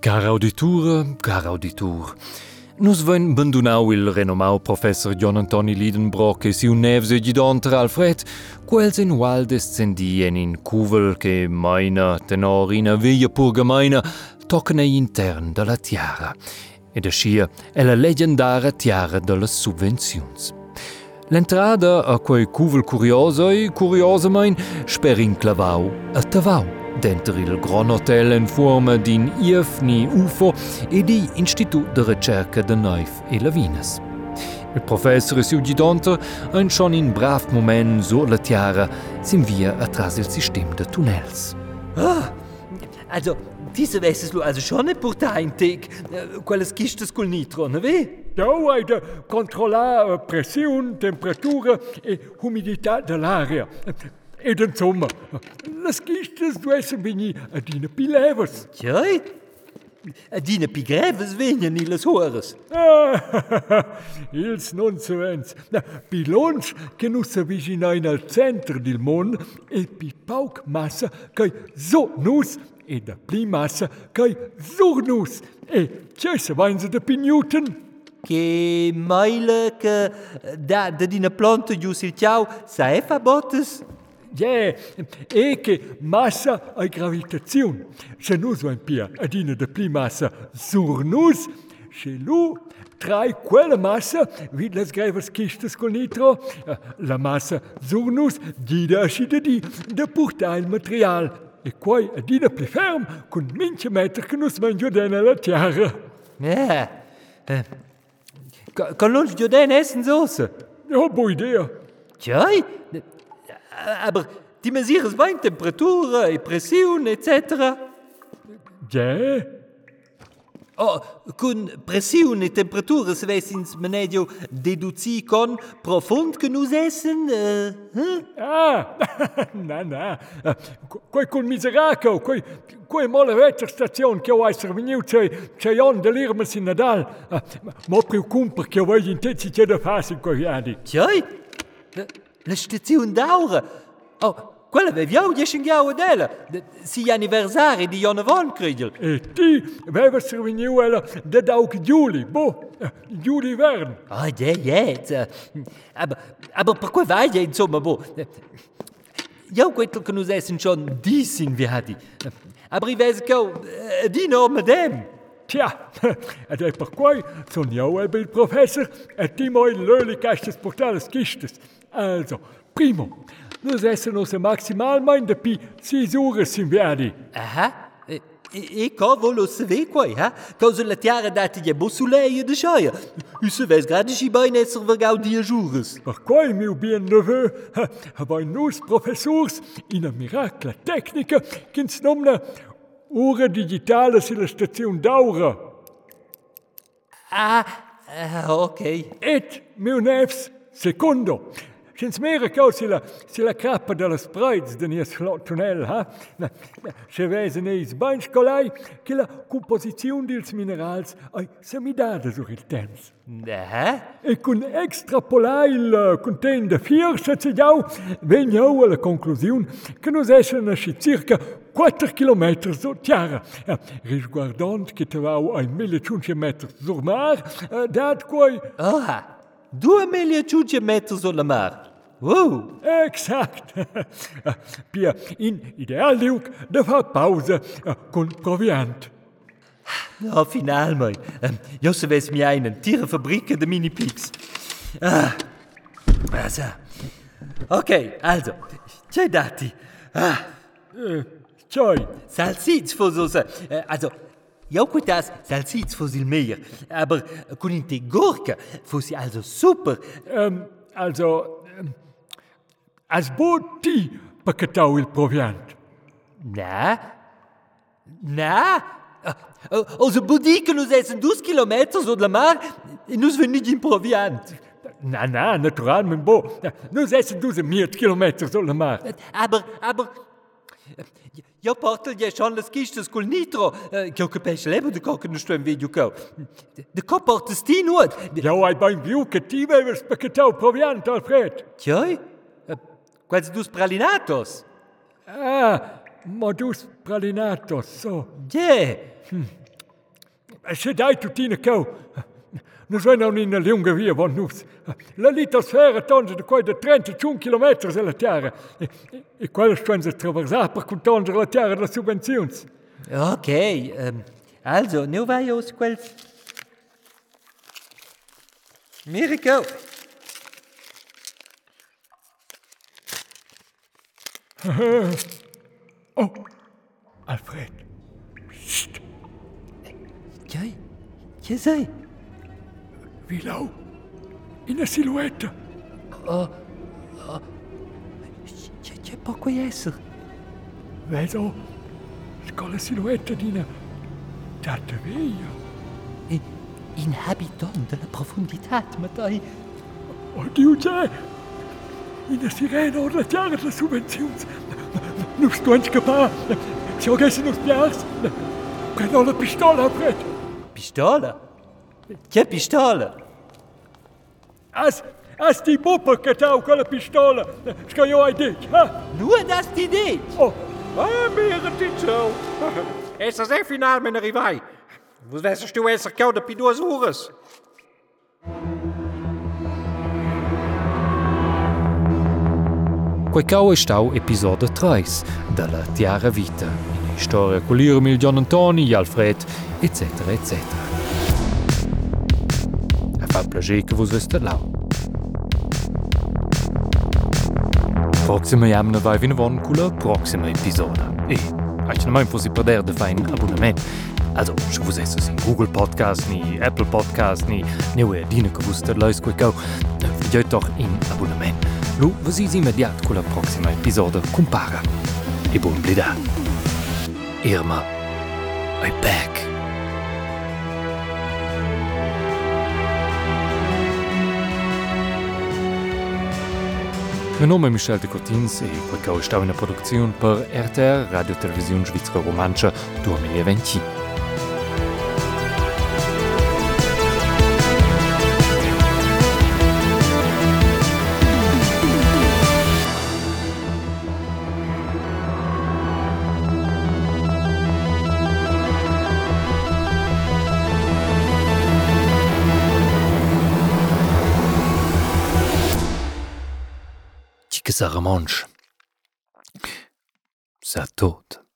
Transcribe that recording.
Car auditura, car auditur. Nus ven bandunau il renomau professor John Antoni Lidenbrock e siu nevs e gidonter Alfred, quels in wal descendien in cuvel che meina tenor in via pur gemeina toccane intern della tiara, ed ascia è la leggendara tiara delle subvenzions. L'entrada a quei cuvel curioso e curiosamein sper inclavau a tavau denter il Grand Hotel in forma din IFNI UFO e di Institut de Recerca de Neuf e Lavines. Il professor Siu Gidonter ein schon in brav moment sur la tiara sim via atras il sistem de tunnels. Ah, also, diese weißt du also schon nicht portar Teg, äh, quelles kistes col nitro, ne ve? Da hai de controlar pressione, temperatura e in den Sommer. Das gicht es du es bin i a äh, dine pi levers. Tja, a äh, dine pi greves venen i les hores. Ils non se. Na, pi lonch che in al centrum del mon e pi pauc massa che so nus e da pli massa che so nus. E se de pi Newton. Che maile che da, da dine plante giù sil ciao sa e fa. Ja, e che massa e gravitazione. Se nus vain pia adina de pli massa sur nus, se lu trai quella massa, vid las grevas kistes col nitro, la massa sur nus dida ascida di, de portar il material. E quai adina pli ferm, con mince meter che nus vain giudena la tiara. Ja. Äh, Con lunch giuden essen soße? Ja, boa idea. Tjai? Eh, aber die mesiras bain temperatura e pressione, etc. Ja? Oh, con pressiun e temperatura se vesi ins menedio deduci con profund che nus essen? Uh, hm? Ah, na, na. Quei cun miseraco, quei, quei molle vetter che ho esser veniu c'è, c'è on delirmes ah, in Nadal. Uh, mo preoccupa che ho vegin te ci c'è da fasi in quei adi. C'è? le stetzi un daure. Oh, quella ve viau di schingiau del. Si anniversari di Jon von Kriegel. E ti, veva serviniu ela de dauk Juli, bo, Juli Vern. Ah, oh, de jet. Aber, aber perquoi vai je insomma, bo. Jau quetl che nus essen schon disin vi hati. Aber i vese kau, di no, madame. Tja, et e per quai, son jau ebel professor, et ti moi löli castes portales kistes. Also, primo, nus essen nos maximal mein de pi 6 ures in verdi. Aha. E, e, e co volo se ve quei, ha? Causa la tiara dati je bossuleie de schaia. U se ves gradi si bain esser vergau die jours. Per quei meu bien neveu, vai nus professors in a miracla tecnica ch'ins nomna ura digitale sulla stazione d'aura. Ah, ah, ok. Et meu nevs, secondo, Sens mera cau si la, si la cappa della sprites de nies tunnel, ha? Se vese neis bain scolai che la composizione dels minerals ai semidada sur il temps. Aha. E con extrapolai il conten de fier se jau, veniau alla conclusione che nos essen asci circa 4 km so tiara. Eh, Risguardant che trovau ai 1500 metri sur mar, eh, dat quai miglia ciuce metri sulla mar. Wow. Exakt. Pia in ideal diuk de fa pausa eh, con proviant. Ja, final. Ähm, jo se ves mi einen Tierfabrike de Minipix. Ah. Also. Okay, also. C'è dati. Ah. Tjoi, Salsitz for so se. Äh, also. Jo das Salsitz for il Meer. Aber con in te Gurke for si also super. ähm, also, Azboti pakatauil proviant. Na? Na? Euh, Onze boediken nous eisen 12 kilometers zo de la mar en nous venu din proviant. Na, na, naturalment bo. Nous eisen 12 mil kilometers zo de la mar. Euh, aber, aber... Euh, jo portel je schon las kistes col nitro, che ho capisce lebo de cocken sto in video co. De co portes ti nuot. Jo ai bain viu che ti vevers perché tau proviant al fred. Tjoi? Quels dus pralinatos? Ah, modus pralinatos, so. Je. Se dai tutina cau. Nus vai non in lunga via von nus. La litosfera tonge de quai de 35 km alla Terra. E, e, e quella stanza traversar per contonger la Terra de subvenzions. Ok, ähm, also, nu vai aus quels... Miracle! Oh, Alfred. Psst, Che? Che sei? wie lau. In a silhouette. Che, che può qui essere? Vedo. Con la silhouette di una tatteria. I- In habitant della profondità, ma dai... Oddio c'è! e na sirene ou na tiara da subvenção não estou a escapar. Se alguém se nos piace, prendam a pistola, Fred. Pistola? Que pistola? As, as ti bupa que tal com a pistola, que eu ai dit, ha? Nu oh, ah, é das ti dit? Oh, a mera tição. Essas a final, meu rivai. Vos a tu essa cauda é pi duas horas. Quei cau è stau episodio 3 della Tiara Vita, in storia con l'Irmil John Antoni, Alfred, eccetera, eccetera. E fa piacere che vos veste lau. Proxima jamna vai vin von con la proxima episoda. E, aici nu mai posi perder de fai un abonnement. Also, se vos esses in Google Podcast, ni Apple Podcast, ni neue dine che vos te leis quei cau, figlioi doch in abonnement. Lu, vos is immediat con la proxima episoda compara. E buon blida. Irma, I back. Mein nome è Michel de Cotins e quel stau in produzione per RTR Radio Televisione Svizzera Romancia 2020. bessere Mensch. Sehr tot.